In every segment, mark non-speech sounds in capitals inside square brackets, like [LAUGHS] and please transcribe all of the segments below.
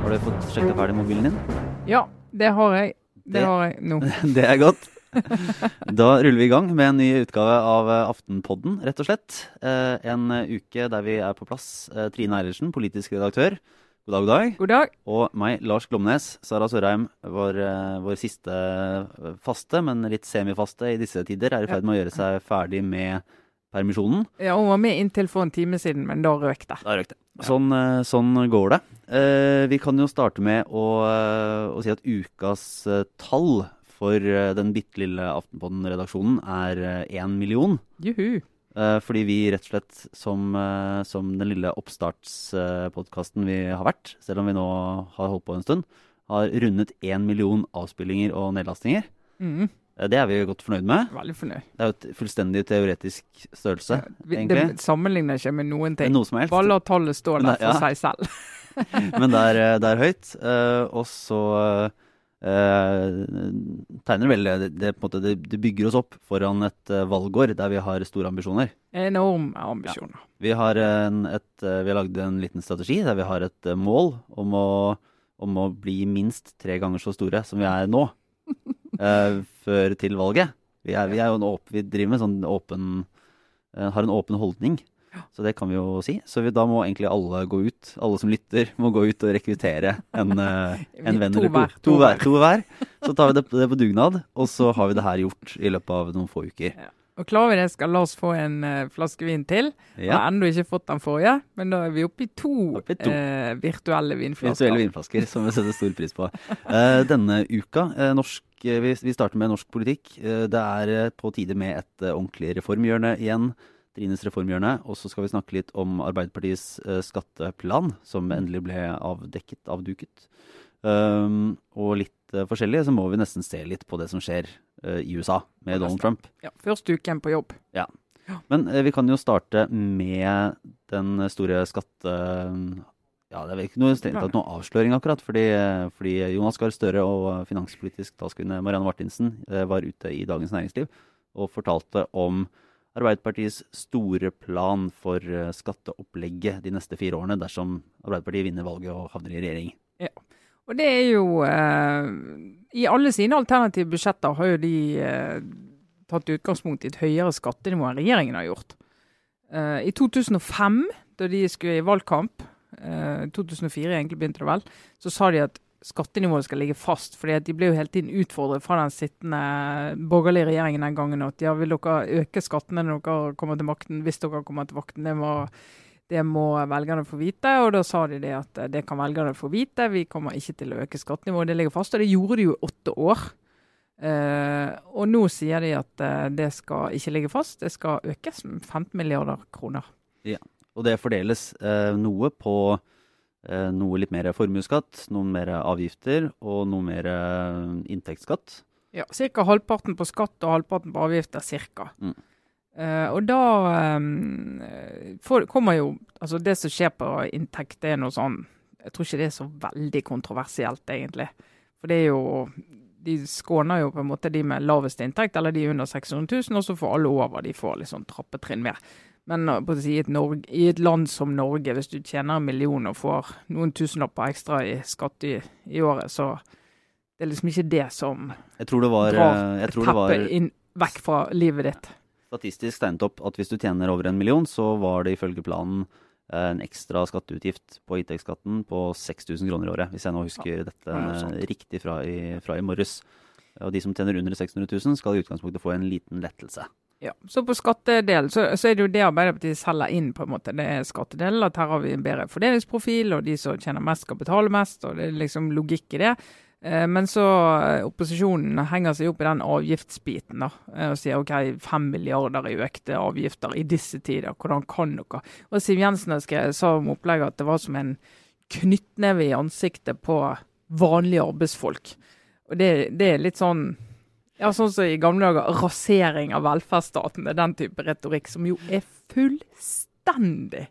Har du fått sjekka ferdig mobilen din? Ja, det har jeg. Det, Det- har jeg nå. [LAUGHS] Det er godt. [LAUGHS] Da ruller vi i gang med en ny utgave av eh, Aftenpodden, rett og slett. Eh, En eh, uke der vi er på plass. Trine Eilertsen, politisk redaktør. God dag, god dag. God dag. Og meg, Lars Glomnes. Sara Sørheim, vår, vår siste faste, men litt semifaste i disse tider, er i ferd med å gjøre seg ferdig med permisjonen. Ja, hun var med inntil for en time siden, men da røk det. Da røk det. Sånn, eh, sånn går det. Eh, vi kan jo starte med å, eh, å si at ukas tall for den bitte lille Aftenpodden-redaksjonen er én million. Juhu. Eh, fordi vi rett og slett, som, som den lille oppstartspodkasten vi har vært, selv om vi nå har holdt på en stund, har rundet én million avspillinger og nedlastinger. Mm, det er vi godt fornøyd med. veldig fornøyd. Det er jo et fullstendig teoretisk størrelse, Vi- egentlig. Det sammenligner ikke med noen ting. Noe som helst. Bare la tallet stå der for ja. seg selv. [LAUGHS] Men det er, det er høyt. eh, og så eh, tegner vel det, det, måte, det, bygger oss opp foran et eh, valgår der vi har store ambisjoner. Enorme ambisjoner. Vi har, en, et, eh, vi har lagd en liten strategi der vi har et eh, mål om å, om å bli minst tre ganger så store som vi er nå. [LAUGHS] eh, før til valget. Vi, er, vi, er jo en åp, vi driver med sånn åpen uh, Har en åpen holdning. Så det kan vi jo si. Så vi, da må egentlig alle gå ut. Alle som lytter, må gå ut og rekruttere en, [LAUGHS] eh, en venn eller to. to hver, to hver. Så tar vi det, det på dugnad, og så har vi det her gjort i løpet av noen få uker. Og klarer vi det, skal Lars få en uh, flaske vin til. Ja. Har ennå ikke fått den forrige, men da er vi oppe i to, Oppe i to. Uh, virtuelle vinflasker. Virtuelle vinflasker, som vi setter stor pris på. Uh, denne uka, norsk, vi, vi starter med norsk politikk. Det er på tide med et ordentlig reformhjørne igjen. Trines reformhjørne. Og så skal vi snakke litt om Arbeiderpartiets skatteplan, som endelig ble avdekket, avduket. Um, og litt forskjellig, så må vi nesten se litt på det som skjer i USA med Donald Trump. Ja, første uken på jobb. Ja. Men eh, vi kan jo starte med den store skatte... Ja, det er vel ikke noe, noe avsløring akkurat, fordi, eh, fordi Jonas Gahr Støre og eh, finanspolitisk talskvinne Marianne Martinsen eh, var ute i Dagens Næringsliv og fortalte om Arbeiderpartiets store plan for eh, skatteopplegget de neste fire årene dersom Arbeiderpartiet vinner valget og havner i regjering. Og det er jo eh, I alle sine alternative budsjetter har jo de eh, tatt utgangspunkt i et høyere skattenivå enn regjeringen har gjort. Eh, I 2005, da de skulle i valgkamp, eh, 2004 egentlig begynte det vel, så sa de at skattenivået skal ligge fast. fordi at de ble jo hele tiden utfordret fra den sittende borgerlige regjeringen den gangen at ja, vil dere øke skattene når dere kommer til makten, hvis dere kommer til makten. Det må, det må velgerne få vite. Og da sa de det at eh, det kan velgerne få vite, vi kommer ikke til å øke skattenivået. Det ligger fast. Og det gjorde de jo i åtte år. Eh, og nå sier de at eh, det skal ikke ligge fast, det skal økes med 15 milliarder kroner. Ja, Og det fordeles eh, noe på eh, noe litt mer formuesskatt, noen mer avgifter og noe mer eh, inntektsskatt. Ja, Ca. halvparten på skatt og halvparten på avgifter. Cirka. Mm. Eh, og da um, for, kommer jo Altså, det som skjer på inntekt, det er noe sånn Jeg tror ikke det er så veldig kontroversielt, egentlig. For det er jo De skåner jo på en måte de med lavest inntekt, eller de under 600 000, og så får alle over. De får liksom trappetrinn mer. Men eh, si, i, et Norge, i et land som Norge, hvis du tjener en million og får noen tusenlapper ekstra i skatt i, i året, så det er liksom ikke det som Jeg tror det var, drar eh, jeg tror det var teppet inn, vekk fra livet ditt. Statistisk tegnet opp at hvis du tjener over en million, så var det ifølge planen eh, en ekstra skatteutgift på inntektsskatten på 6000 kroner i året, hvis jeg nå husker dette det var riktig fra i, fra i morges. Og de som tjener under 600 000 skal i utgangspunktet få en liten lettelse. Ja, Så på skattedelen så, så er det jo det Arbeiderpartiet selger inn, på en måte. Det er skattedelen. At her har vi en bedre fordelingsprofil, og de som tjener mest, skal betale mest. og Det er liksom logikk i det. Eh, Men så eh, opposisjonen henger seg opp i den avgiftsbiten da, eh, og sier OK, fem milliarder i økte avgifter i disse tider, hvordan kan dere? Og Siv Jensen sa om opplegget at det var som en knyttneve i ansiktet på vanlige arbeidsfolk. Og det, det er litt sånn ja, sånn som i gamle dager, rasering av velferdsstaten. Det er den type retorikk som jo er fullstendig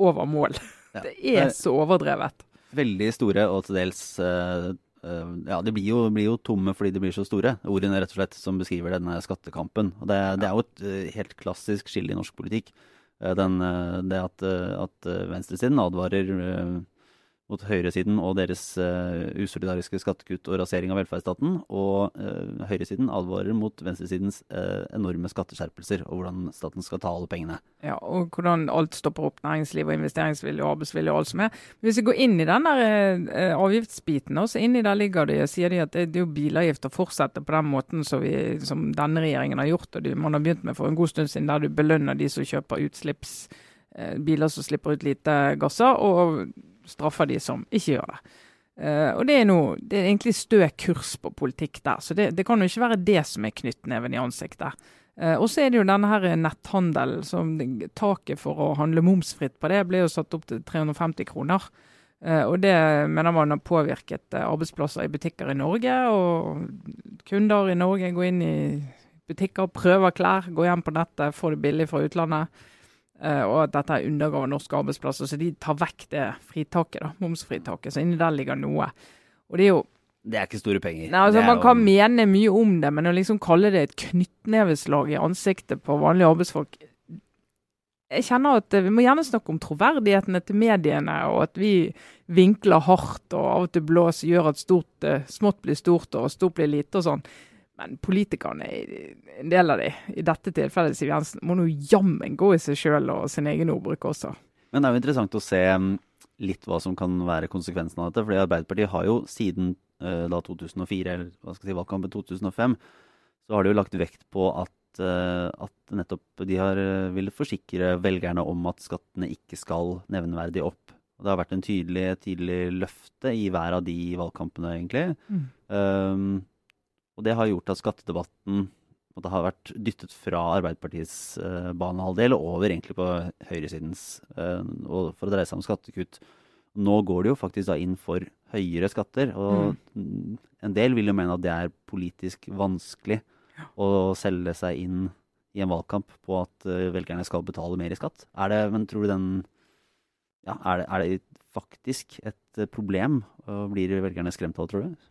over mål. Ja. Det er så overdrevet. Veldig store og til dels eh, Ja, de blir jo, blir jo tomme fordi de blir så store. Ordene rett og slett som beskriver denne skattekampen. Og det, det er jo et eh, helt klassisk skille i norsk politikk. Den, det at, at venstresiden advarer mot høyresiden og deres uh, usolidariske skattekutt og rasering av velferdsstaten. Og uh, høyresiden advarer mot venstresidens uh, enorme skatteskjerpelser og hvordan staten skal ta alle pengene. Ja, og hvordan alt stopper opp, næringsliv og investeringsvilje og arbeidsvilje og alt som er. Hvis vi går inn i den der avgiftsbiten, så inni der ligger det, sier de at det, det er jo bilavgift å fortsette på den måten som, vi, som denne regjeringen har gjort, og de, man har begynt med for en god stund siden, der du belønner de som kjøper utslipps biler som slipper ut lite gasser. og straffer de som ikke gjør det. Uh, og det er, noe, det er egentlig stø kurs på politikk der, så det, det kan jo ikke være det som er knyttneven i ansiktet. Uh, og så er det jo denne her netthandelen. som Taket for å handle momsfritt på det ble jo satt opp til 350 kroner. Uh, og det mener man har påvirket arbeidsplasser i butikker i Norge. Og kunder i Norge går inn i butikker, prøver klær, går hjem på nettet, får det billig fra utlandet. Uh, og at dette undergraver norske arbeidsplasser. Så de tar vekk det fritaket, da, momsfritaket. Så inni der ligger noe. Og det er jo Det er ikke store penger. Nei, altså Man jo... kan mene mye om det, men å liksom kalle det et knyttneveslag i ansiktet på vanlige arbeidsfolk Jeg kjenner at vi må gjerne snakke om troverdighetene til mediene, og at vi vinkler hardt og av og til blåser gjør at stort, uh, smått blir stort og stort blir lite og sånn. Men politikerne, en del av de, i dette tilfellet Siv Jensen, må nå jammen gå i seg sjøl og sin egen ordbruk også. Men det er jo interessant å se mm, litt hva som kan være konsekvensen av dette. fordi Arbeiderpartiet har jo siden uh, da 2004, eller hva skal jeg si, valgkampen 2005, så har de jo lagt vekt på at, uh, at nettopp de har uh, villet forsikre velgerne om at skattene ikke skal nevneverdig opp. Og det har vært en tydelig, tydelig løfte i hver av de valgkampene, egentlig. Mm. Um, og det har gjort at skattedebatten det har vært dyttet fra Arbeiderpartiets eh, banehalvdel over egentlig på høyresidens, eh, og for å dreie seg om skattekutt. Nå går det jo faktisk da inn for høyere skatter, og mm. en del vil jo mene at det er politisk vanskelig ja. å selge seg inn i en valgkamp på at uh, velgerne skal betale mer i skatt. Er det, men tror du den ja, er, det, er det faktisk et problem? Og blir velgerne skremt av det, tror du?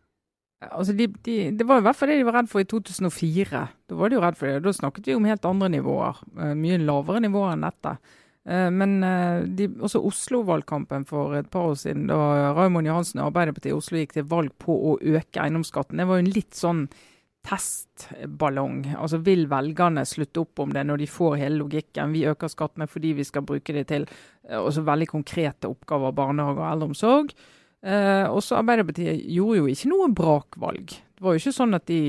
Altså de, de, det var i hvert fall det de var redd for i 2004. Da var de jo redd for det. Da snakket vi om helt andre nivåer. Uh, mye lavere nivåer enn dette. Uh, men uh, de, også Oslo-valgkampen for et par år siden, da Raymond Johansen og Arbeiderpartiet i Oslo gikk til valg på å øke eiendomsskatten, det var jo en litt sånn testballong. Altså Vil velgerne slutte opp om det når de får hele logikken? Vi øker skattene fordi vi skal bruke det til også veldig konkrete oppgaver, barnehage og eldreomsorg. Eh, også Arbeiderpartiet gjorde jo ikke noe brakvalg. Det var jo ikke sånn at de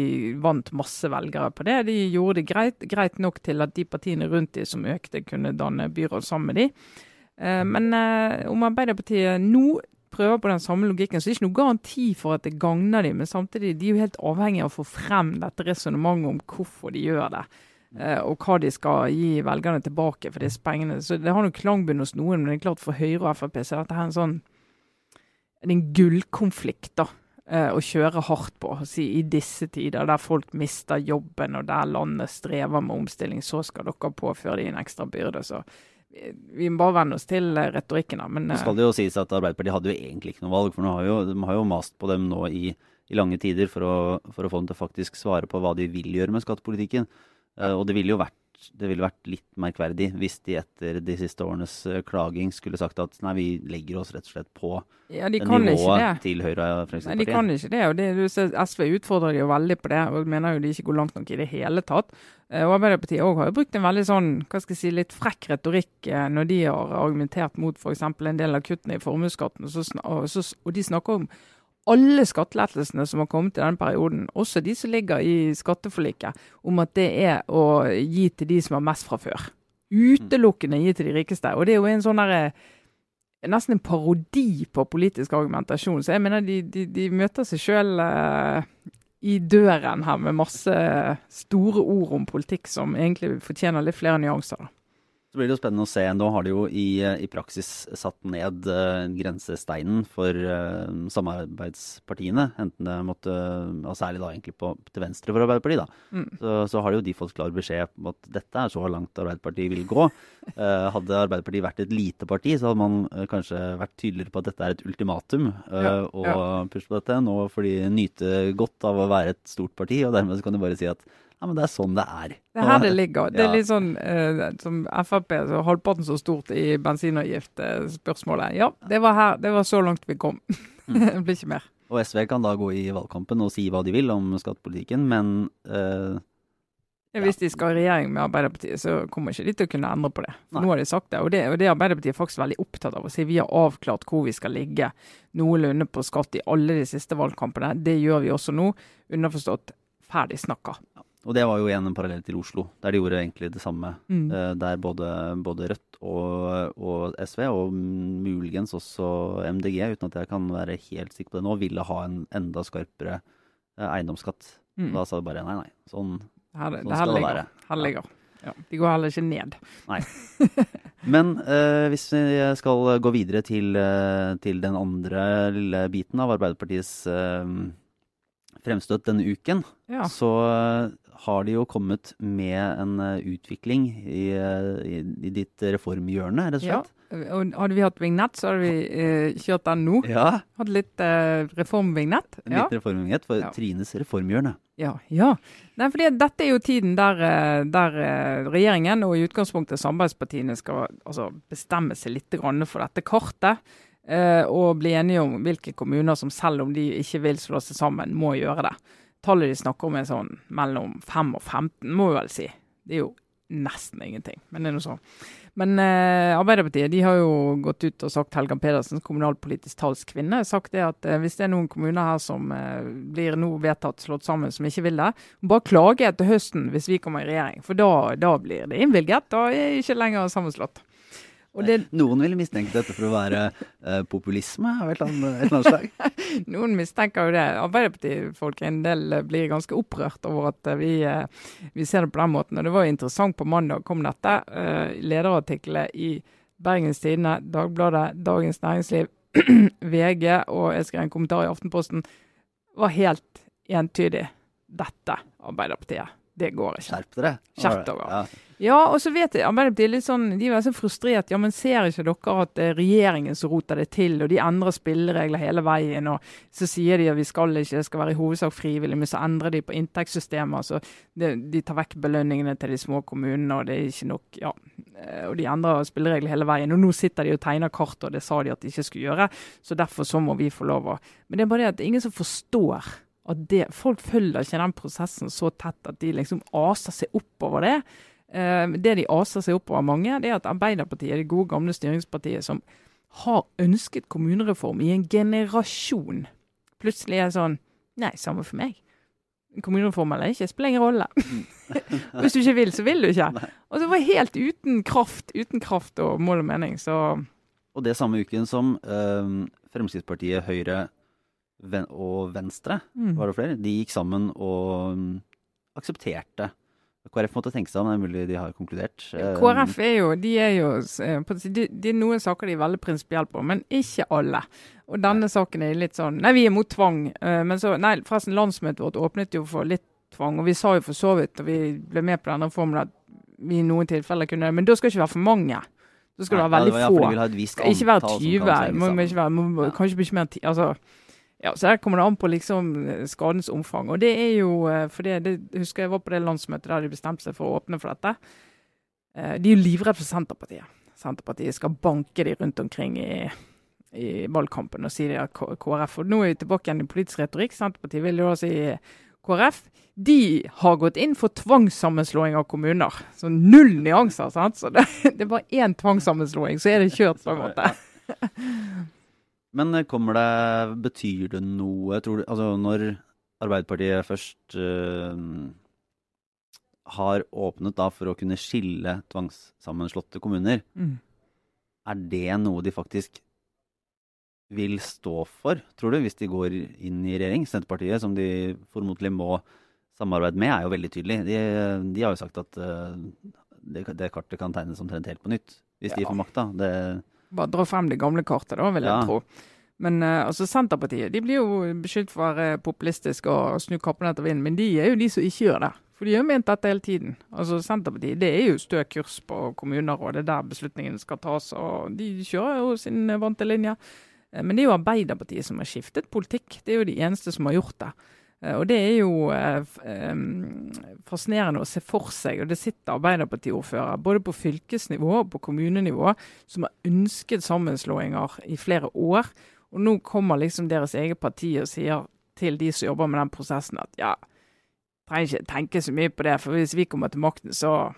vant masse velgere på det. De gjorde det greit, greit nok til at de partiene rundt de som økte, kunne danne byråd sammen med de. Eh, men eh, om Arbeiderpartiet nå prøver på den samme logikken, så er det ikke noe garanti for at det gagner de, Men samtidig de er jo helt avhengig av å få frem dette resonnementet om hvorfor de gjør det. Uh, og hva de skal gi velgerne tilbake for disse pengene. Så Det har nok klangbunn hos noen, men det er klart for Høyre og Frp så er dette her en sånn en gullkonflikt da, eh, å kjøre hardt på si, i disse tider, der folk mister jobben og der landet strever med omstilling. Så skal dere påføre dem en ekstra byrde. så vi må bare venne oss til eh, retorikken. da. Men, Nå skal det jo sies at Arbeiderpartiet hadde jo egentlig ikke noe valg. For har jo, de har jo mast på dem nå i, i lange tider for å, for å, få dem til å faktisk svare på hva de vil gjøre med skattepolitikken. Og det ville jo vært det ville vært litt merkverdig hvis de etter de siste årenes eh, klaging skulle sagt at nei, vi legger oss rett og slett på ja, nivået til Høyre og Fremskrittspartiet. Nei, de kan ikke det. og det, SV utfordrer de jo veldig på det, og mener jo de ikke går langt nok i det hele tatt. Eh, og Arbeiderpartiet også har jo brukt en veldig sånn, hva skal jeg si, litt frekk retorikk eh, når de har argumentert mot f.eks. en del av kuttene i formuesskatten. Og, og de snakker om alle skattelettelsene som har kommet i denne perioden, også de som ligger i skatteforliket, om at det er å gi til de som har mest fra før. Utelukkende gi til de rikeste. Og det er jo en sånn derre Nesten en parodi på politisk argumentasjon. Så jeg mener de, de, de møter seg sjøl uh, i døren her med masse store ord om politikk som egentlig fortjener litt flere nyanser. Så blir det jo spennende å se. Nå har de jo i, i praksis satt ned uh, grensesteinen for uh, samarbeidspartiene. Enten det måtte uh, Særlig da egentlig på, til venstre for Arbeiderpartiet, da. Mm. Så, så, har jo de fått klar beskjed om at dette er så langt Arbeiderpartiet vil gå. hadde Arbeiderpartiet vært et lite parti, så hadde man kanskje vært tydeligere på at dette er et ultimatum. Ja, og ja. på dette. Nå får de nyte godt av å være et stort parti, og dermed så kan de bare si at Ja, men det er sånn det er. Det er her det ligger. Det er litt sånn eh, som Frp, så halvparten så stort i bensinavgift-spørsmålet. Ja, det var her. Det var så langt vi kom. [LAUGHS] Mm. det blir ikke mer. Og SV kan da gå i valgkampen og si hva de vil om skattepolitikken, men eh, Ja, Hvis de skal i regjering med Arbeiderpartiet, så kommer ikke de til å kunne endre på det. For Nei. nå har de sagt det, og det, og det er Arbeiderpartiet faktisk veldig opptatt av å si. Vi har avklart hvor vi skal ligge noenlunde på skatt i alle de siste valgkampene. Det gjør vi også nå. Underforstått ferdig snakka. Og det var jo igjen en parallell til Oslo, der de gjorde egentlig det samme. Mm. Eh, der både, både Rødt og, og SV, og muligens også MDG, uten at jeg kan være helt sikker på det nå, ville ha en enda skarpere eh, eiendomsskatt. Mm. Da sa de bare nei, nei. Sånn. Her, sånn det skal det ligger. være. Her ligger. Ja. De går heller ikke ned. [LAUGHS] Men eh, hvis vi skal gå videre til, eh, til den andre lille biten av Arbeiderpartiets eh, fremstøt denne uken, Ja. så har de jo kommet med en eh, utvikling i, eh, i, i ditt reformhjørne, rett og ja. Og hadde vi hatt vignett, så hadde vi eh, kjørt den nå. Ja. Hatt litt eh, reformvignett. En Ja. liten reformvignett for Ja. Trines reformhjørne. Ja, ja. Nei, fordi dette er jo tiden der, eh, der regjeringen og i utgangspunktet samarbeidspartiene skal altså, bestemme seg litt grann for dette kartet. eh, Og bli enige om hvilke kommuner som selv om de ikke vil slå seg sammen, må gjøre det. Tallet de snakker om er sånn mellom 5 og 15, må vi vel si. Det er jo nesten ingenting, men det er noe sånn. Men eh, Arbeiderpartiet de har jo gått ut og sagt, Helga Pedersen, kommunalpolitisk talskvinne, sagt det at eh, hvis det er noen kommuner her som eh, blir nå vedtatt slått sammen som ikke vil det, bare klage etter høsten hvis vi kommer i regjering. For da, da blir det innvilget. Da er ikke lenger sammenslått. Det, Noen ville mistenke dette for å være uh, populisme av et eller annet, slag. [LAUGHS] Noen mistenker jo det. Arbeiderpartifolk en del eh, blir ganske opprørt over at eh, vi, uh, vi ser det på den måten. Og Det var jo interessant på mandag kom dette. Uh, Lederartikler i Bergens Tidende, Dagbladet, Dagens Næringsliv, [CLEARS THROAT] VG og jeg skrev en kommentar i Aftenposten. var helt entydig. Dette Arbeiderpartiet. Det går ikke. Skjerp dere. Skjerp dere. Ja. Ja, og så vet jeg, Arbeiderpartiet er litt sånn, de er så frustrert. Ja, men ser ikke dere at det er regjeringen som roter det til, og de endrer spilleregler hele veien, og så sier de at vi skal ikke, det skal være i hovedsak frivillig, men så endrer de på inntektssystemet. altså det, De tar vekk belønningene til de små kommunene, og det er ikke nok ja, eh, Og de endrer spilleregler hele veien. Og nå sitter de og tegner kart, og det sa de at de ikke skulle gjøre, så derfor så må vi få lov å Men det er bare det at det er ingen som forstår at det, folk følger ikke den prosessen så tett at de liksom aser seg oppover det. Eh, det de aser seg oppover mange, det er at Arbeiderpartiet, det gode gamle styringspartiet, som har ønsket kommunereform i en generasjon, plutselig er sånn Nei, samme for meg. Kommunereform eller ikke, spiller ingen rolle. [LAUGHS] Hvis du ikke vil, så vil du ikke. Og det var helt uten kraft, uten kraft og mål og mening. Så Og det samme uken som eh, Fremskrittspartiet, Høyre og Venstre, mm. var det flere, de gikk sammen og mm, aksepterte. KrF måtte tenke seg om, det er mulig de har konkludert. Eh, KrF er jo, de er jo det de, de er noen saker de er veldig prinsipielle på, men ikke alle. Og denne saken er litt sånn Nei, vi er mot tvang. eh, Men så Nei, forresten, landsmøtet vårt åpnet jo for litt tvang. Og vi sa jo for så vidt, og vi ble med på denne reformen, at vi i noen tilfeller kunne Men da skal det ikke være for mange. Da skal det være veldig ja, ja, for de få. Skal ikke være antall som 20. kan Må, må ikke være, må, Ja. Kanskje ikke mer ti, altså, ja, så Der kommer det an på liksom skadens omfang. Og det er jo eh, for det, det husker jeg var på det landsmøtet der de bestemte seg for å åpne for dette. Eh, De er jo livredde for Senterpartiet. Senterpartiet skal banke de rundt omkring i, i valgkampen og si det er KrF. Og nå er vi tilbake igjen i politisk retorikk. Senterpartiet vil jo da si KrF. De har gått inn for tvangssammenslåing av kommuner. Så null nyanser. sant? Så det, [LAUGHS] det er bare én tvangssammenslåing, så er det kjørt på en måte. Men eh, kommer det Betyr det noe, tror du Altså, når Arbeiderpartiet først uh, har åpnet da for å kunne skille tvangssammenslåtte kommuner, Mm. er det noe de faktisk vil stå for, tror du, hvis de går inn i regjering? Senterpartiet, som de formodentlig må samarbeide med, er jo veldig tydelig. De, de har jo sagt at uh, det, det kartet kan tegnes omtrent helt på nytt, hvis de får makta. Det, Bare dra frem det gamle kartet, da, vil jeg Ja. tro. Men eh, altså Senterpartiet de blir jo beskyldt for å være populistiske og snu kappen etter vinden, men de er jo de som ikke gjør det. For de har jo ment dette hele tiden. Altså Senterpartiet det er jo stø kurs på kommuner, og det er der beslutningene skal tas. og De kjører jo sin vante linje. Eh, Men det er jo Arbeiderpartiet som har skiftet politikk. Det er jo de eneste som har gjort det. Og det er jo fascinerende å se for seg. Og det sitter Arbeiderpartiordførere både på fylkesnivå og på kommunenivå som har ønsket sammenslåinger i flere år. Og nå kommer liksom deres eget parti og sier til de som jobber med den prosessen at ja, trenger ikke tenke så mye på det, for hvis vi kommer til makten, så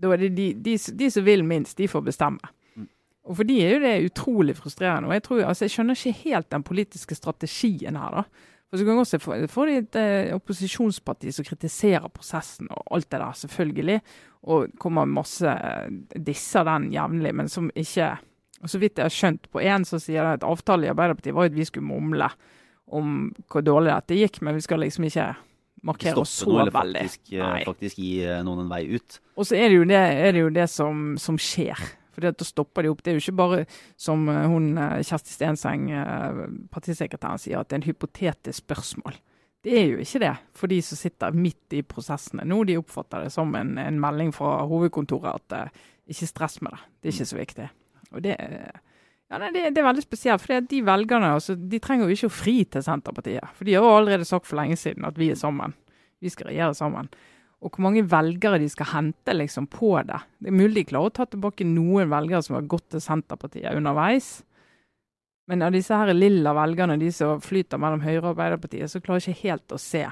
da er det de, de, de som vil minst, de får bestemme. Mm. Og For de er jo det utrolig frustrerende. og Jeg tror, altså jeg skjønner ikke helt den politiske strategien her. da. For så kan også få et eh, opposisjonsparti som kritiserer prosessen og alt det der, selvfølgelig. Og kommer masse eh, disser den jevnlig, men som ikke og Så vidt jeg har skjønt på én, så sier det at avtalen i Arbeiderpartiet var at vi skulle mumle om hvor dårlig dette gikk, men vi skal liksom ikke markere oss så veldig. Faktisk, eller faktisk gi noen en vei ut. Og så er det jo det, det, jo det som, som skjer. For da stopper de opp. Det er jo ikke bare som eh, hun eh, Kjersti Stenseng, eh, partisekretæren, sier, at det er en hypotetisk spørsmål. Det er jo ikke det for de som sitter midt i prosessene nå. De oppfatter det som en, en melding fra hovedkontoret at uh, ikke stress med det. Det er ikke så viktig. Og det, ja, nei, det, det er veldig spesielt. For de velgerne altså, de trenger jo ikke å fri til Senterpartiet. For de har jo allerede sagt for lenge siden at vi er sammen. Vi skal regjere sammen og hvor mange velgere de skal hente liksom, på det. Det er mulig de klarer å ta tilbake noen velgere som har gått til Senterpartiet underveis. Men av disse her lilla velgerne, de som flyter mellom Høyre og Arbeiderpartiet, så klarer jeg ikke helt å se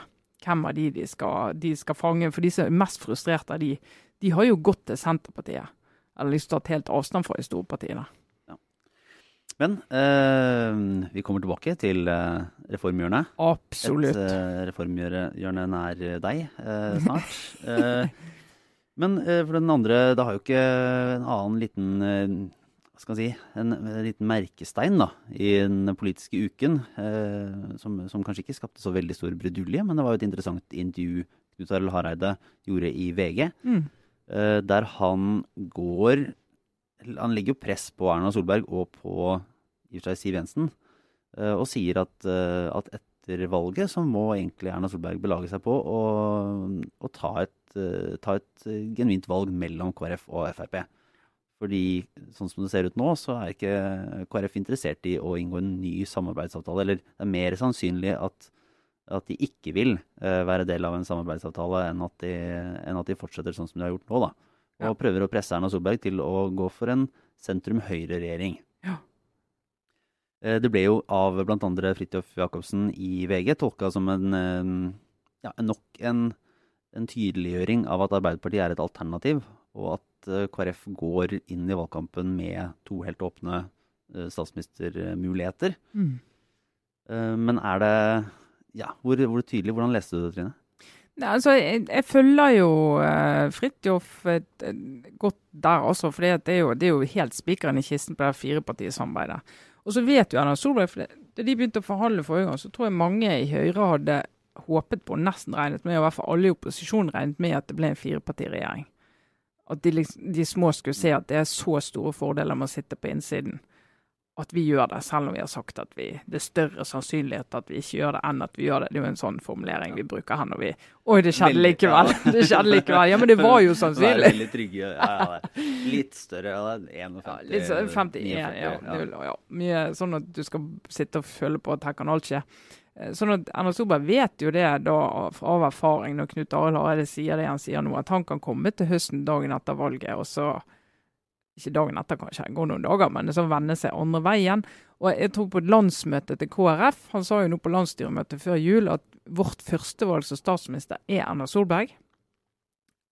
hvem av de de skal, de skal fange. For de som er mest frustrerte de, de har jo gått til Senterpartiet. Eller liksom tatt helt avstand fra de store partiene. Men eh, vi kommer tilbake til eh, reformhjørnet. Absolutt. Et eh, reformhjørne nær deg eh, [LAUGHS] snart. Eh, men eh, for den andre, det har jo ikke en annen liten hva skal jeg si, en, en liten merkestein da, i den politiske uken, som, som, kanskje ikke skapte så veldig stor brudulje, men det var jo et interessant intervju Knut Arild Hareide gjorde i VG, mm. der han går han legger jo press på Erna Solberg og på i og for seg Siv Jensen, eh, og sier at, eh, at, etter valget så må egentlig Erna Solberg belage seg på å, ta, et, eh, ta, et, genuint valg mellom KrF og Frp. Fordi sånn som det ser ut nå, så er ikke KrF interessert i å inngå en ny samarbeidsavtale. Eller det er mer sannsynlig at, at de ikke vil være del av en samarbeidsavtale enn at, de, enn at de fortsetter sånn som de har gjort nå. da og ja. prøver å presse Erna Solberg til å gå for en sentrum-høyre-regjering. Ja. Eh, det ble jo av bl.a. Fridtjof Jacobsen i VG tolka som en, ja, nok en, en, tydeliggjøring av at Arbeiderpartiet er et alternativ, og at eh, KrF går inn i valgkampen med to helt åpne eh, statsministermuligheter. Mm. Men er det Ja, hvor, hvor tydelig? Hvordan leste du det, Trine? Altså, jeg, jeg, følger jo uh, Fridtjof uh, godt der også, for det er jo, det er jo helt spikeren i kisten på det firepartisamarbeidet. Og så vet jo Erna Solberg, for Da de begynte å forhandle forrige gang, så tror jeg mange i Høyre hadde håpet på, nesten regnet med, og i hvert fall alle i opposisjonen regnet med at det ble en firepartiregjering. At de, liksom, de små skulle se at det er så store fordeler med å sitte på innsiden at vi gjør det, selv om vi har sagt at vi, det er større sannsynlighet at vi ikke gjør det, enn at vi gjør det. Det er jo en sånn formulering vi bruker her når vi Oi, det skjedde likevel! [LAUGHS] Det skjedde likevel. Ja, men det var jo sannsynlig. Være trygge. Ja, ja, litt større. Ja, 51. Ja, litt så, 51, ja, ja. Mye sånn at du skal sitte og føle på at her kan alt skje. Eh, sånn at Erna Solberg vet jo det da av erfaring, når Knut Arild Hareide sier det han sier nå, at han kan komme til høsten dagen etter valget, og så ikke dagen etter, kanskje, det går noen dager, men det sånn vende seg andre veien. Og jeg tror på landsmøtet til KrF, han sa jo nå på landsstyremøtet før jul at vårt førstevalg som statsminister er Erna Solberg.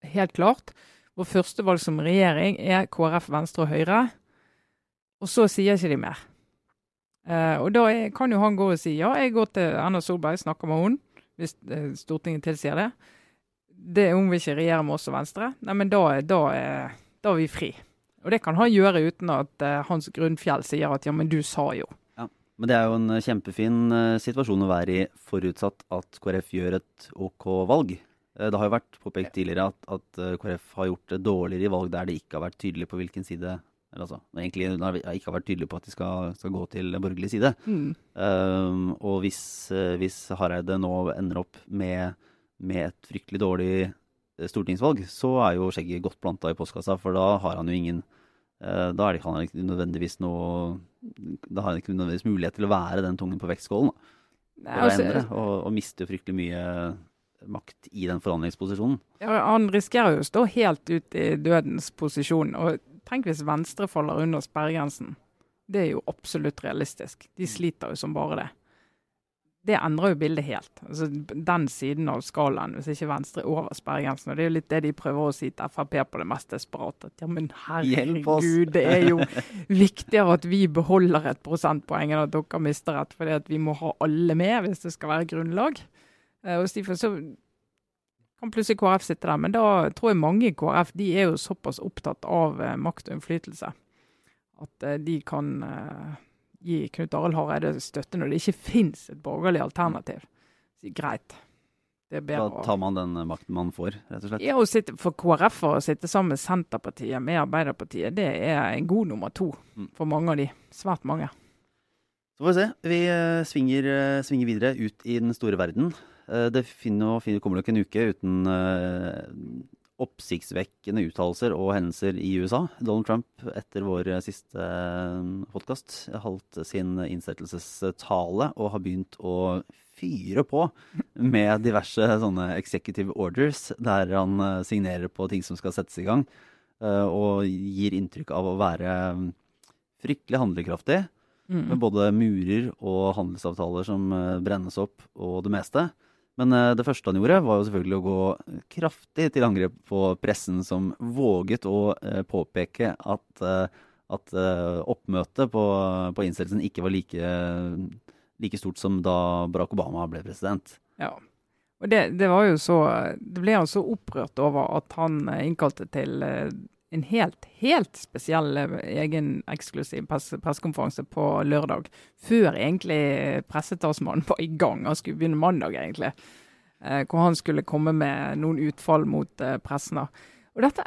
Helt klart. Vår førstevalg som regjering er KrF, Venstre og Høyre. Og så sier ikke de mer. Uh, og da er, kan jo han gå og si ja, jeg går til Erna Solberg, snakker med henne, hvis uh, Stortinget tilsier det. Det Hun vil ikke regjere med oss og Venstre. Nei, men da, da, er, da er vi fri. Og det kan han gjøre uten at uh, Hans Grunnfjell sier at ja, men du sa jo. Ja, Men det er jo en eh, kjempefin uh, situasjon å være i, forutsatt at KrF gjør et OK valg. Det har jo vært påpekt tidligere at, at KrF har gjort det dårligere i valg der det ikke har vært tydelig på hvilken side eller altså, egentlig ikke har vært tydelige på at de skal, skal gå til borgerlig side. Mm. Um, og hvis, hvis, Hareide nå ender opp med, med et fryktelig dårlig stortingsvalg, så er jo skjegget godt planta i postkassa, for da har han jo ingen Eh, da er det, han ikke nødvendigvis noe Da har han ikke nødvendigvis mulighet til å være den tungen på vektskålen. altså, endre, og, og mister fryktelig mye makt i den forhandlingsposisjonen. Ja, han risikerer jo å stå helt ut i dødens posisjon. Og tenk hvis Venstre faller under sperregrensen. Det er jo absolutt realistisk. De sliter jo som bare det. Det endrer jo bildet helt. Altså, den siden av skalaen, hvis ikke Venstre er over sperregrensen. Og det er jo litt det de prøver å si til Frp på det mest desperate. At ja, men herregud, det er jo viktigere at vi beholder et prosentpoeng enn at dere mister et. fordi vi må ha alle med hvis det skal være grunnlag. Eh, og Stifen, så kan plutselig KrF sitte der. Men da tror jeg mange i KrF de er jo såpass opptatt av eh, makt og innflytelse at eh, de kan gi Knut Arild Hareide støtte når det ikke finnes et borgerlig alternativ. Si greit. Det er bedre Da tar man den makten man får, rett og slett. ja, sitte, For KrF å sitte sammen med Senterpartiet, med Arbeiderpartiet, det er en god nummer to Mm. for mange av de. Svært mange. Så får vi se. Vi eh, svinger, eh, svinger videre ut i den store verden. Eh, Det finner, finner, kommer nok en uke uten eh, oppsiktsvekkende uttalelser og hendelser i USA. Donald Trump, etter vår eh, siste podkast, holdt sin innsettelsestale og har begynt å fyre på med diverse sånne executive orders, der han eh, signerer på ting som skal settes i gang, eh, og gir inntrykk av å være mm, fryktelig handlekraftig. Mm. Med både murer og handelsavtaler som eh, brennes opp, og det meste. Men eh, det første han gjorde, var jo selvfølgelig å gå kraftig til angrep på pressen, som våget å eh, påpeke at, eh, at oppmøtet på, på innsettelsen ikke var like, like stort som da Barack Obama ble president. Ja. Og det, det var jo så Det ble han så opprørt over at han innkalte til en helt, helt spesiell eh, egen eksklusiv press, pressekonferanse på lørdag. Før egentlig pressetalsmannen var i gang. Han skulle begynne mandag, egentlig. Eh, hvor han skulle komme med noen utfall mot eh, pressen. Og dette,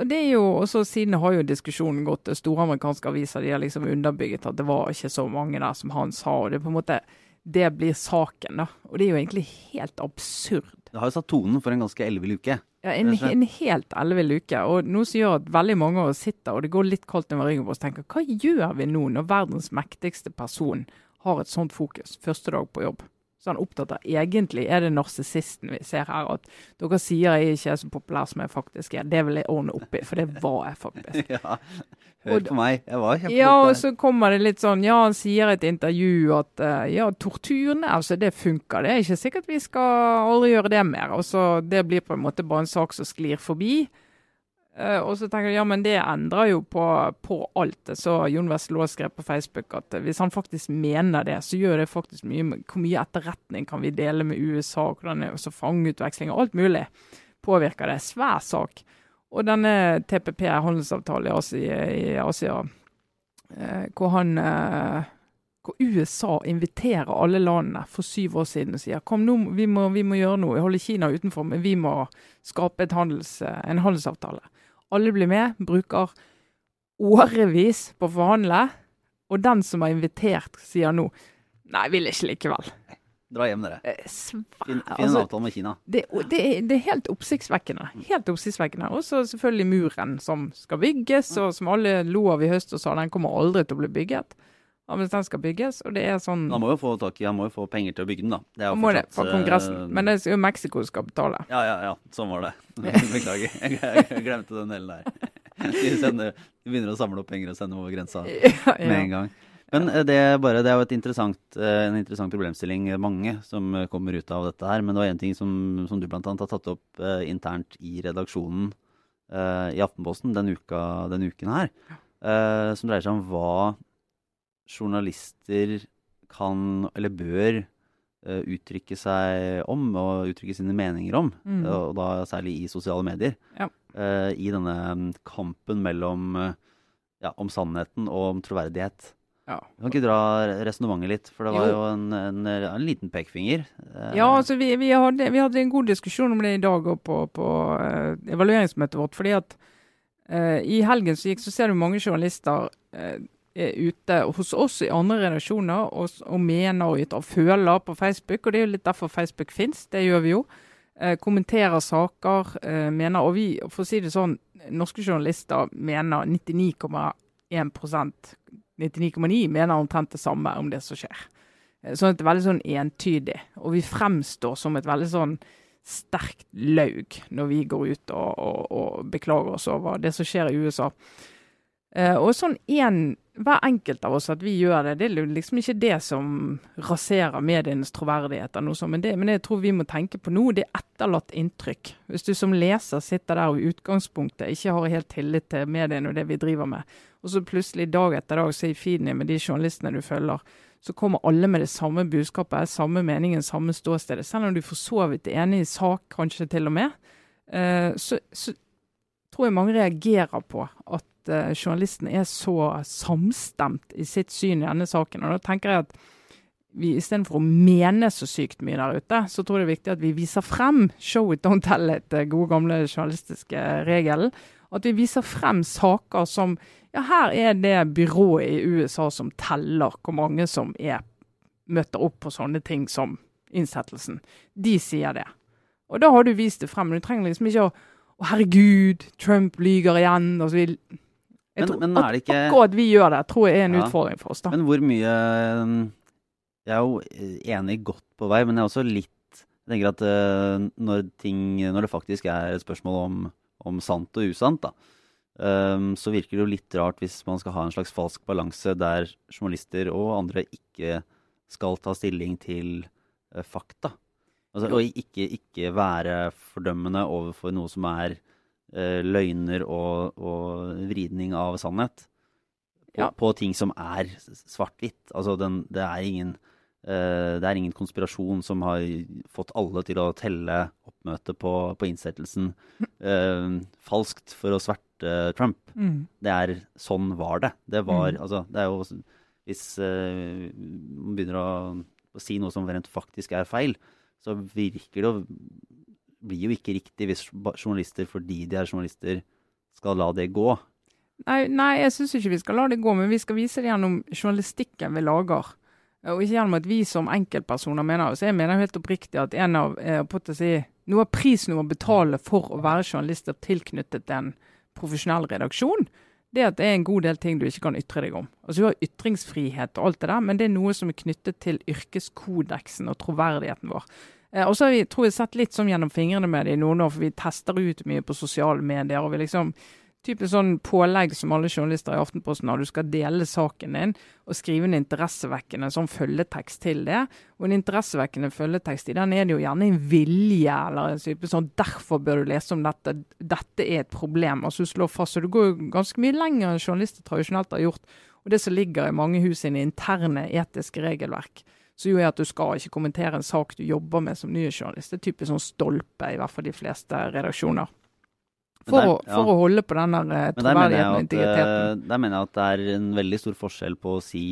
og det er jo, også Siden har jo diskusjonen gått store amerikanske aviser. De har liksom underbygget at det var ikke så mange der som han sa. og det er på en måte det blir saken, da. Og det er jo egentlig helt absurd. Det har jo satt tonen for en ganske ellevill uke. Ja, en, en helt ellevill uke. Og noe som gjør at veldig mange av oss sitter og det går litt kaldt over ryggen på oss og tenker hva gjør vi nå når verdens mektigste person har et sånt fokus første dag på jobb? Så han er opptatt av egentlig er det narsissisten vi ser her. At dere sier jeg ikke er så populær som jeg faktisk er. Det vil jeg ordne opp i, for det var jeg faktisk. [LAUGHS] ja, hør på meg. Jeg var Ja, og så kommer det litt sånn Ja, han sier i et intervju at uh, ja, torturen, altså det funker. Det er ikke sikkert vi skal aldri gjøre det mer. Og så Det blir på en måte bare en sak som sklir forbi. Eh, og så tenker jeg ja, men det endrer jo på, på alt. Så Jon Wesselaa skrev på Facebook at hvis han faktisk mener det, så gjør det faktisk mye Hvor mye etterretning kan vi dele med USA? Hvordan er også fangeutveksling og alt mulig påvirker det. Svær sak. Og denne TPP, handelsavtalen i Asia, i Asia eh, hvor han eh, hvor USA inviterer alle landene for syv år siden og sier kom nå, vi må, vi må gjøre noe. Vi holder Kina utenfor, men vi må skape handels, en handelsavtale. Alle blir med, bruker årevis på å forhandle, og den som har invitert, sier nå nei, vil ikke likevel. Dra hjem, dere. Eh, Finn, finn en altså, avtale med Kina. det, det, er, det er helt oppsiktsvekkende. Helt oppsiktsvekkende. Og så selvfølgelig muren som skal bygges, og som alle lo av i høst og sa den kommer aldri til å bli bygget. Men den skal bygges, og det er sånn Han må jo få tak må jo få penger til å bygge den, da. Det er jo må det for Kongressen. eh, Men det er jo Mexico som skal betale. Ja, ja, ja. Sånn var det. [LAUGHS] Beklager. [LAUGHS] Jeg, glemte den delen der. [LAUGHS] De, sender, de begynner å samle opp penger og sende over grensa Ja, med en gang. Men eh, det er, bare, det er jo et interessant, eh, en interessant problemstilling, mange som kommer ut av dette her. Men det var en ting som, som du bl.a. har tatt opp eh, internt i redaksjonen eh, i Aftenposten den, uka, den uken her. eh, som dreier seg om hva journalister kan, eller bør, uh, uttrykke seg om og uttrykke sine meninger om. Mm. Og da særlig i sosiale medier. Ja. Uh, I denne mm, kampen mellom eh, ja, om sannheten og om troverdighet. Ja. Du kan ikke dra resonnementet litt, for det var Jo. jo en, en, en liten pekefinger. Eh, Ja, altså vi, vi, hadde, vi hadde en god diskusjon om det i dag på, på eh, evalueringsmøtet vårt. fordi at eh, i helgen så gikk så ser du mange journalister eh, er ute hos oss i andre redaksjoner og, og mener og og føler på Facebook. Og det er jo litt derfor Facebook fins. Det gjør vi jo. Eh, kommenterer saker, eh, mener Og vi, for å si det sånn, norske journalister mener 99,1% 99,9 mener omtrent det samme om det som skjer. Eh, sånn at det er veldig sånn entydig. Og vi fremstår som et veldig sånn sterkt laug når vi går ut og, og, og beklager oss over det som skjer i USA. Uh, og sånn en, hver enkelt av oss at vi gjør det, det er liksom ikke det som raserer medienes troverdighet. Noe sånt, men, det, men jeg tror vi må tenke på nå, det er etterlatt inntrykk. Hvis du som leser sitter der og i utgangspunktet ikke har helt tillit til mediene og det vi driver med, og så plutselig dag etter dag så i feeden med de journalistene du følger, så kommer alle med det samme budskapet, samme meningen, samme ståstedet. Selv om du for så vidt er enig i sak, kanskje til og med, uh, så, så tror jeg mange reagerer på at uh, journalisten er så samstemt i sitt syn i denne saken. Og da tenker jeg at vi istedenfor å mene så sykt mye der ute, så tror jeg det er viktig at vi viser frem show it, don't tell it, gode gamle journalistiske regelen. At vi viser frem saker som Ja, her er det byrået i USA som teller hvor mange som er, møter opp på sånne ting som innsettelsen. De sier det. Og da har du vist det frem. Men du trenger liksom ikke å Å, herregud, Trump lyger igjen. og så vil jeg men, tror, men det ikke Akkurat vi gjør det, tror jeg er en ja, utfordring for oss. da. Men hvor mye Jeg er jo enig godt på vei, men jeg er også litt jeg tenker at uh, når, ting, når, det faktisk er et spørsmål om, om sant og usant, da, um, så virker det jo litt rart hvis man skal ha en slags falsk balanse der journalister og andre ikke skal ta stilling til uh, fakta. Altså, og ikke, ikke, være fordømmende overfor noe som er løgner og, og, vridning av sannhet på, ja. på ting som er svart-hvitt. Altså den, det, er ingen, uh, det er ingen konspirasjon som har fått alle til å telle oppmøtet på, på innsettelsen uh, falskt for å sverte Trump. Mm. Det er Sånn var det. Det var mm. Altså, det er jo Hvis man begynner å, å si noe som rent faktisk er feil, så virker det å blir jo ikke riktig hvis journalister, fordi de er journalister, skal la det gå. Nei, nei jeg syns ikke vi skal la det gå, men vi skal vise det gjennom journalistikken vi lager. Og ikke gjennom at vi som enkeltpersoner mener Så jeg mener helt oppriktig at en av eh, si, noe av prisen må betale for å være journalister tilknyttet en profesjonell redaksjon, det at det er en god del ting du ikke kan ytre deg om. Altså Du har ytringsfrihet og alt det der, men det er noe som er knyttet til yrkeskodeksen og troverdigheten vår. Eh, og så har vi tror jeg, sett litt sånn gjennom fingrene med det i noen år, for vi tester ut mye på sosiale medier. og vi liksom Typisk sånn pålegg som alle journalister i Aftenposten har. Du skal dele saken din og skrive en interessevekkende sånn følgetekst til det. Og en interessevekkende følgetekst i den er det jo gjerne en vilje eller en type sånn 'derfor bør du lese om dette'. Dette er et problem. Altså du slår fast. Så det går jo ganske mye lenger enn journalister tradisjonelt har gjort. Og det som ligger i mange hus sine interne etiske regelverk som jo er at du skal ikke kommentere en sak du jobber med som nyhetsjournalist. Det er typisk sånn stolpe i hvert fall de fleste redaksjoner. For, der, å, for ja. å, holde på den eh, troverdigheten og integriteten. Der mener jeg at det er en veldig stor forskjell på å si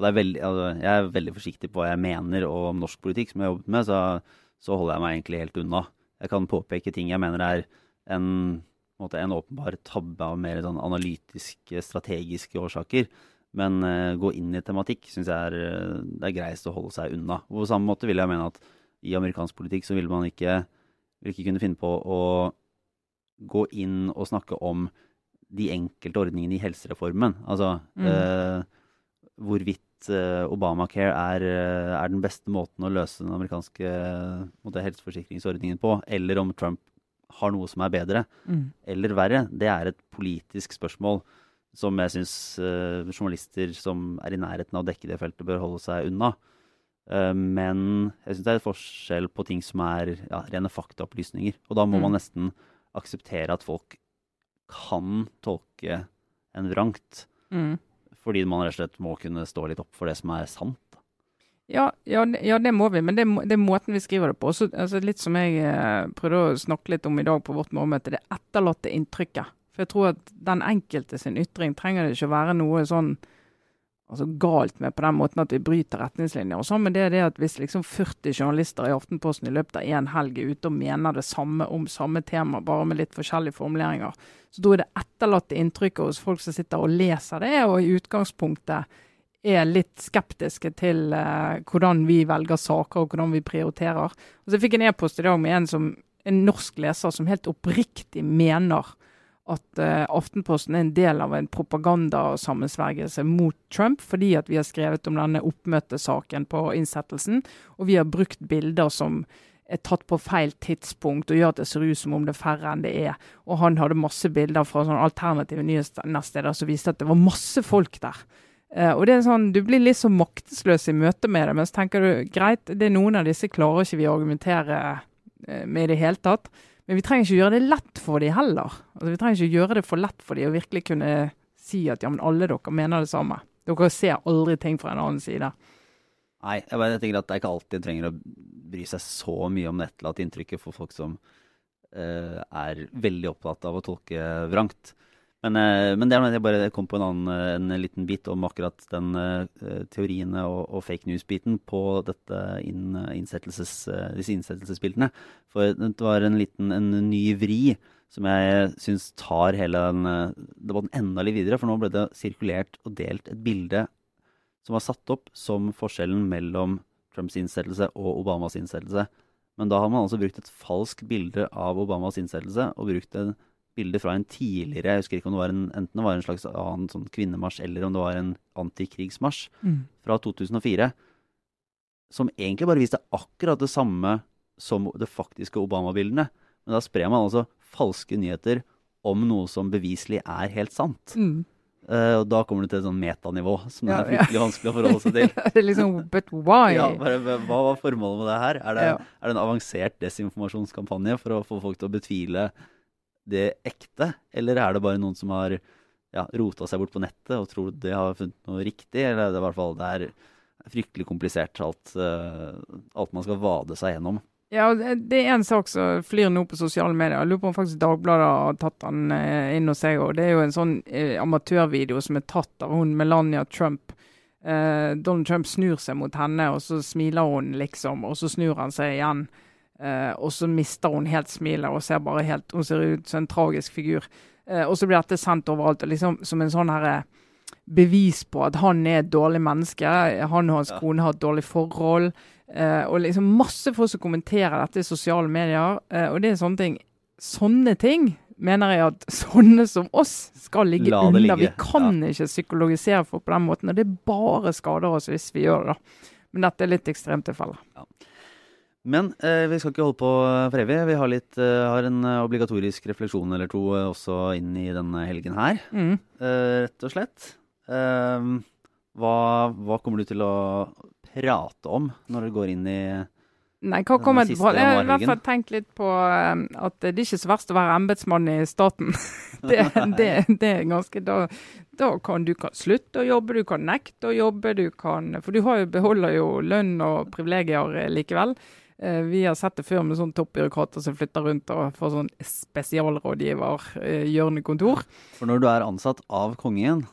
og veldig, altså, Jeg er veldig forsiktig på hva jeg mener om norsk politikk, som jeg har jobbet med, så, så, holder jeg meg egentlig helt unna. Jeg kan påpeke ting jeg mener er en, en, en åpenbar tabbe av mer sånn analytiske, strategiske årsaker. Men uh, gå inn i tematikk syns jeg er, eh, det er greist å holde seg unna. På samme måte vil jeg mene at i amerikansk politikk så vil man ikke, vil ikke kunne finne på å gå inn og snakke om de enkelte ordningene i helsereformen. Altså mm. uh, hvorvidt uh, Obamacare er, er, den beste måten å løse den amerikanske måte, helseforsikringsordningen på, eller om Trump har noe som er bedre mm. eller verre. Det er et politisk spørsmål som jeg syns uh, journalister som er i nærheten av å dekke det feltet, bør holde seg unna. Uh, men jeg syns det er et forskjell på ting som er ja, rene faktaopplysninger. Og da må mm. man nesten akseptere at folk kan tolke en vrangt. Mm. Fordi man rett og slett må kunne stå litt opp for det som er sant. Ja, ja, ja, det må vi, men det, det, er måten vi skriver det på. Også, altså litt som jeg eh, prøvde å snakke litt om i dag på vårt morgenmøte, det etterlatte inntrykket. For jeg tror at den enkelte sin ytring trenger det ikke å være noe sånn altså galt med på den måten at vi bryter retningslinjer og sånn, men det er det at hvis liksom 40 journalister i Aftenposten i løpet av én helg er ute og mener det samme om samme tema, bare med litt forskjellige formuleringer, så tror jeg det etterlatte inntrykket hos folk som sitter og leser det, og i utgangspunktet er litt skeptiske til uh, hvordan vi velger saker og hvordan vi prioriterer. Og så Jeg fikk en e-post i dag med en, som, en norsk leser som helt oppriktig mener at uh, Aftenposten er en del av en propagandasammensvergelse mot Trump, fordi at vi har skrevet om denne oppmøtesaken på innsettelsen, og vi har brukt bilder som er tatt på feil tidspunkt og gjør at det ser ut som om det er færre enn det er. Og han hadde masse bilder fra sånne alternative nyhetssteder som viste at det var masse folk der. Uh, og det er sånn, Du blir litt så maktesløs i møte med det, men så tenker du greit, det er noen av disse klarer ikke vi å argumentere uh, med i det hele tatt. Men vi trenger ikke gjøre det lett for dem heller. Altså, vi trenger ikke gjøre det for lett for dem å virkelig kunne si at ja, men alle dere mener det samme. Dere ser aldri ting fra en annen side. Nei, jeg bare tenker at det er ikke alltid trenger å bry seg så mye om det etterlatte inntrykket for folk som uh, er veldig opptatt av å tolke vrangt. Men, eh, men det er jeg bare kom på en, annen, eh, en liten bit om akkurat den uh, teoriene og, og, fake news-biten på inn, innsettelses, disse innsettelsesbildene. For det var en liten en ny vri som jeg syns tar hele den debatten enda litt videre. For nå ble det sirkulert og delt et bilde som var satt opp som forskjellen mellom Trumps innsettelse og Obamas innsettelse. Men da har man altså brukt et falskt bilde av Obamas innsettelse og brukt en bilde fra en tidligere Jeg husker ikke om det var en, enten det var en slags annen sånn kvinnemarsj eller om det var en antikrigsmarsj mm. fra 2004. Som egentlig bare viste akkurat det samme som det faktiske Obama-bildene. Men da sprer man altså falske nyheter om noe som beviselig er helt sant. Mm. Uh, og da kommer du til et sånn metanivå som ja, er fryktelig ja. vanskelig å forholde seg til. [LAUGHS] det er liksom, But why? Ja, bare, hva var formålet med det her? Er det, er det en avansert desinformasjonskampanje for å få folk til å betvile det ekte, eller er det bare noen som har ja, rota seg bort på nettet og tror de har funnet noe riktig? Eller er i hvert fall det er fryktelig komplisert, alt, uh, alt man skal vade seg gjennom? Ja, det er en sak som flyr nå på sosiale medier. Jeg lurer på om faktisk Dagbladet har tatt den eh, inn hos seg òg. Det er jo en sånn eh, amatørvideo som er tatt av hun Melania Trump. Eh, Donald Trump snur seg mot henne, og så smiler hun liksom, og så snur han seg igjen. Uh, og så mister hun helt smilet og ser bare helt Hun ser ut som en tragisk figur. Uh, og så blir dette sendt overalt liksom, som en sånn her, bevis på at han er et dårlig menneske. Han og hans ja. kone har et dårlig forhold. Uh, og liksom masse folk som kommenterer dette i sosiale medier. og det er sånne ting. Sånne ting mener jeg at [LAUGHS] sånne som oss skal ligge under. Ligge. Vi kan ja. ikke psykologisere folk på den måten. Og det bare skader oss hvis vi gjør det. da. Men dette er litt ekstremtilfelle. Ja. Men eh, vi skal ikke holde på for evig. Vi har, litt, eh, har en eh, obligatorisk refleksjon eller to eh, også inn i denne helgen her. Mm. Eh, rett og slett. Eh, hva, hva, kommer du til å prate om når du går inn i Nei, hva kommer jeg på? Jeg har i hvert fall tenkt litt på at det er ikke så verst å være embetsmann i staten. [LAUGHS] det, [LAUGHS] det, det, er ganske da, da, kan du kan slutte å jobbe, du kan nekte å jobbe, du kan For du jo, beholder jo lønn og privilegier likevel. Eh, vi har sett det før med sånne toppbyråkrater som flytter rundt og får sånn spesialrådgiver, eh, hjørnekontor. For når du er ansatt av kongen,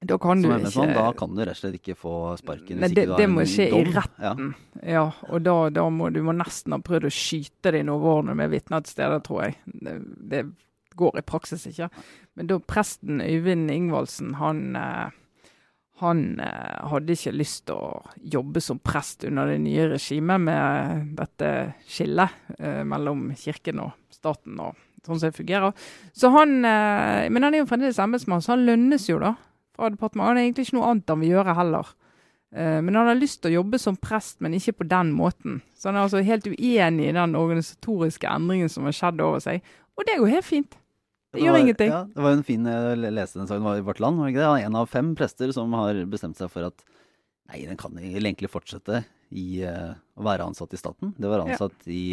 da kan, du ikke, sånn, da kan du rett og slett ikke få sparken. Nei, det, det må skje dom. i retten. Ja, ja og da, da, må du må nesten ha prøvd å skyte dine overordnede med vitner til stede, tror jeg. Det, det, går i praksis ikke. Men da presten Øyvind Ingvaldsen, han eh, han eh, hadde ikke lyst til å jobbe som prest under det nye regimet med dette skillet eh, mellom kirken og staten og sånn som det fungerer. Så han, eh, men han er jo fremdeles embetsmann, så han lønnes jo da fra departementet. Han er egentlig ikke noe annet han vil gjøre heller. Eh, men han har lyst til å jobbe som prest, men ikke på den måten. Så han er altså helt uenig i den organisatoriske endringen som har skjedd over seg. Og det går helt fint. Det, gjør ingenting. Ja, det var en fin Jeg leste den saken i Vårt Land. var ikke det? Han er en av fem prester som har bestemt seg for at nei, den kan egentlig fortsette i uh, å være ansatt i staten. Det var ansatt ja. i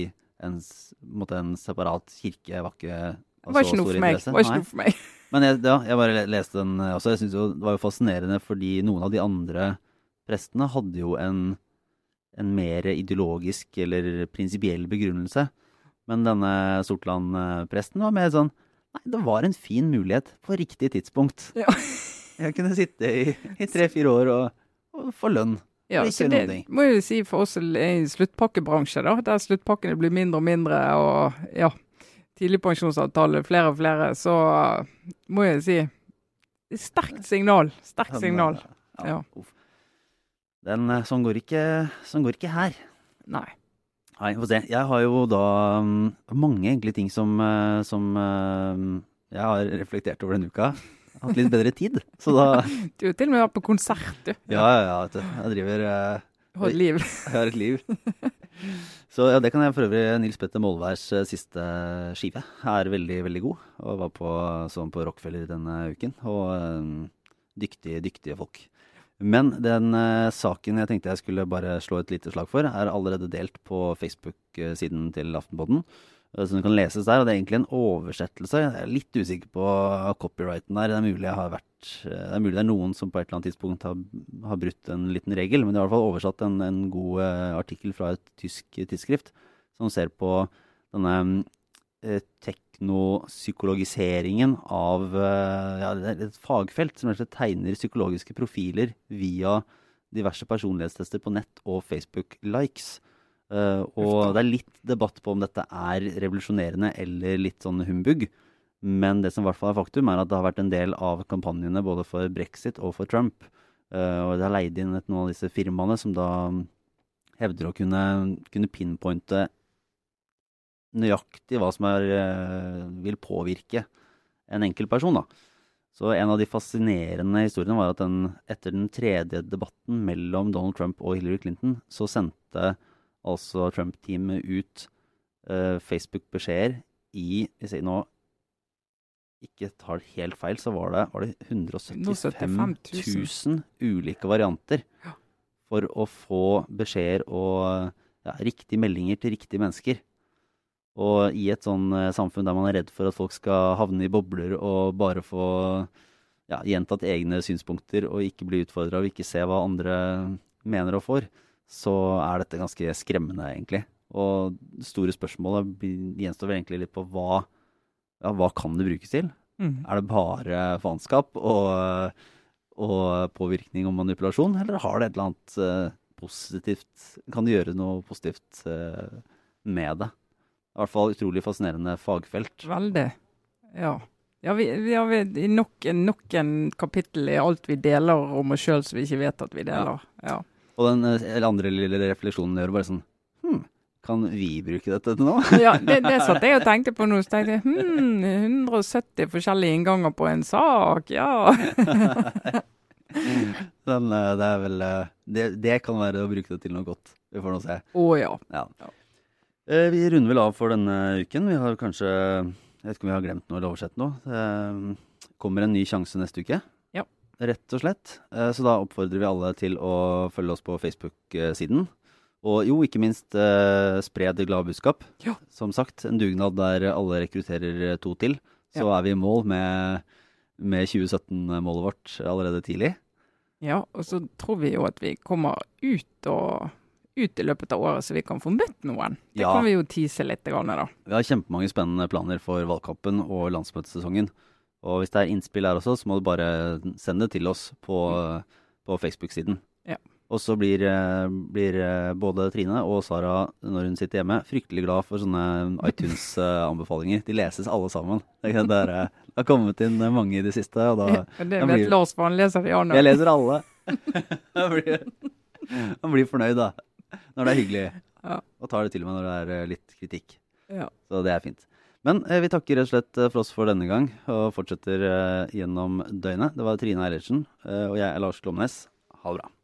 en, måte, en, separat kirke. Var ikke altså, var ikke noe for meg. Var ikke noe for meg. Men jeg, ja, jeg bare leste den også. Jeg synes jo, Det var jo fascinerende fordi noen av de andre prestene hadde jo en, en mer ideologisk eller prinsipiell begrunnelse. Men denne Sortland-presten var mer sånn Nei, det var en fin mulighet på riktig tidspunkt. Ja. [LAUGHS] jeg kunne sitte i, i tre-fire år og, og, få lønn. Ja, så det må jeg si for oss i sluttpakkebransje, da, der sluttpakkene blir mindre og mindre, og ja, tidligpensjonsavtale flere og flere, så må jeg si sterkt signal. Sterkt signal. Ja. ja. Den, sånn, går ikke, sånn går ikke her. Nei. Nei, få se. Jeg har jo da um, mange egentlig ting som, uh, som uh, Jeg har reflektert over denne uka. Hatt litt bedre tid. Så da [LAUGHS] Du har til og med vært på konsert, du. Ja, ja, ja. Vet du. Jeg driver uh, har et liv. [LAUGHS] Jeg har et liv. Så ja, det kan jeg for øvrig Nils Petter Molværs eh, siste skive er veldig, veldig god. Og var på, sånn på Rockefeller denne uken. Og eh, dyktige, dyktige folk. Men den uh, saken jeg tenkte jeg skulle bare slå et lite slag for, er allerede delt på Facebook-siden til Aftenpodden. Uh, Så den kan leses der, og det er egentlig en oversettelse. Jeg er litt usikker på copyrighten der. Det er mulig har vært uh, Det er mulig det er noen som på et eller annet tidspunkt har, har brutt en liten regel, men det er i hvert fall oversatt en, en god eh, artikkel fra et tysk tidsskrift som ser på denne eh, teknopsykologiseringen av eh, ja, et fagfelt som tegner psykologiske profiler via diverse personlighetstester på nett og Facebook-likes. Uh, og det er litt debatt på om dette er revolusjonerende eller litt sånn humbug. Men det som i hvert fall er faktum, er at det har vært en del av kampanjene både for brexit og for Trump. Uh, og det har leid inn et, noen av disse firmaene som da hevder å kunne, kunne pinpointe nøyaktig hva som er, eh, vil påvirke en enkelt person. da. Så en av de fascinerende historiene var at den, etter den tredje debatten mellom Donald Trump og Hillary Clinton, så sendte altså Trump-teamet ut uh, Facebook-beskjeder i Hvis jeg nå ikke tar helt feil, så var det, var det 175 000 ulike varianter for å få beskjeder og ja, riktige meldinger til riktige mennesker. Og i et sånn eh, samfunn der man er redd for at folk skal havne i bobler og bare få ja, gjentatt egne synspunkter og ikke bli utfordra og ikke se hva andre mener og får, så er dette ganske skremmende, egentlig. Og det store spørsmålet gjenstår vel egentlig litt på hva, ja, hva kan det brukes til? Mm. Er det bare faenskap og, og påvirkning og manipulasjon, eller har det et eller annet uh, positivt Kan det gjøre noe positivt uh, med det? I hvert fall utrolig fascinerende fagfelt. Veldig. Ja. Ja, vi, vi har vi- i nok, nok en kapittel i alt vi deler om oss sjøl som vi ikke vet at vi deler. Ja. Og den eh, eller andre lille refleksjonen gjør bare sånn Hm, kan vi bruke dette til noe? Ja, [LAUGHS] det, det satt jeg og tenkte på nå. Så tenkte jeg hm, 170 forskjellige innganger på en sak, ja. [LAUGHS] Den, eh, det er vel eh, det, det kan være å bruke det til noe godt. Vi får nå se. Å ja. Ja. Eh, vi runder vel av for denne uken. Vi har kanskje Jeg vet ikke om vi har glemt noe eller oversett noe. Det kommer en ny sjanse neste uke. Ja. Rett og slett. Eh, så da oppfordrer vi alle til å følge oss på Facebook-siden. Og jo, ikke minst eh, spre det glade budskap. Ja. Som sagt, en dugnad der alle rekrutterer to til. Så er vi i mål med, med 2017-målet vårt allerede tidlig. Ja, og så tror vi jo at vi kommer ut og ut i løpet av året, så vi kan få møtt noen. Det Ja. kan vi jo tease litt, da. Vi har kjempemange spennende planer for valgkampen og landsmøtesesongen. Og hvis det er innspill her også, så må du bare sende det til oss på, på Facebook-siden. Ja. Og så blir, eh, blir eh, både Trine og Sara, når hun sitter hjemme, fryktelig glad for sånne iTunes-anbefalinger. [LAUGHS] De leses alle sammen. Det, er- det, eh, har kommet inn mange i det siste, og da ja, det vet Lars, for han leser de andre. Jeg leser alle. [LAUGHS] [LAUGHS] Han blir, han blir fornøyd, da. Når det er hyggelig. Ja. Og tar det til og med når det er eh, litt kritikk. Ja. Så det er fint. Men eh, vi takker rett og slett eh, for oss for denne gang, og fortsetter eh, gjennom døgnet. Det var Trine Eilertsen, eh, og jeg er Lars Glomnes. Ha det bra.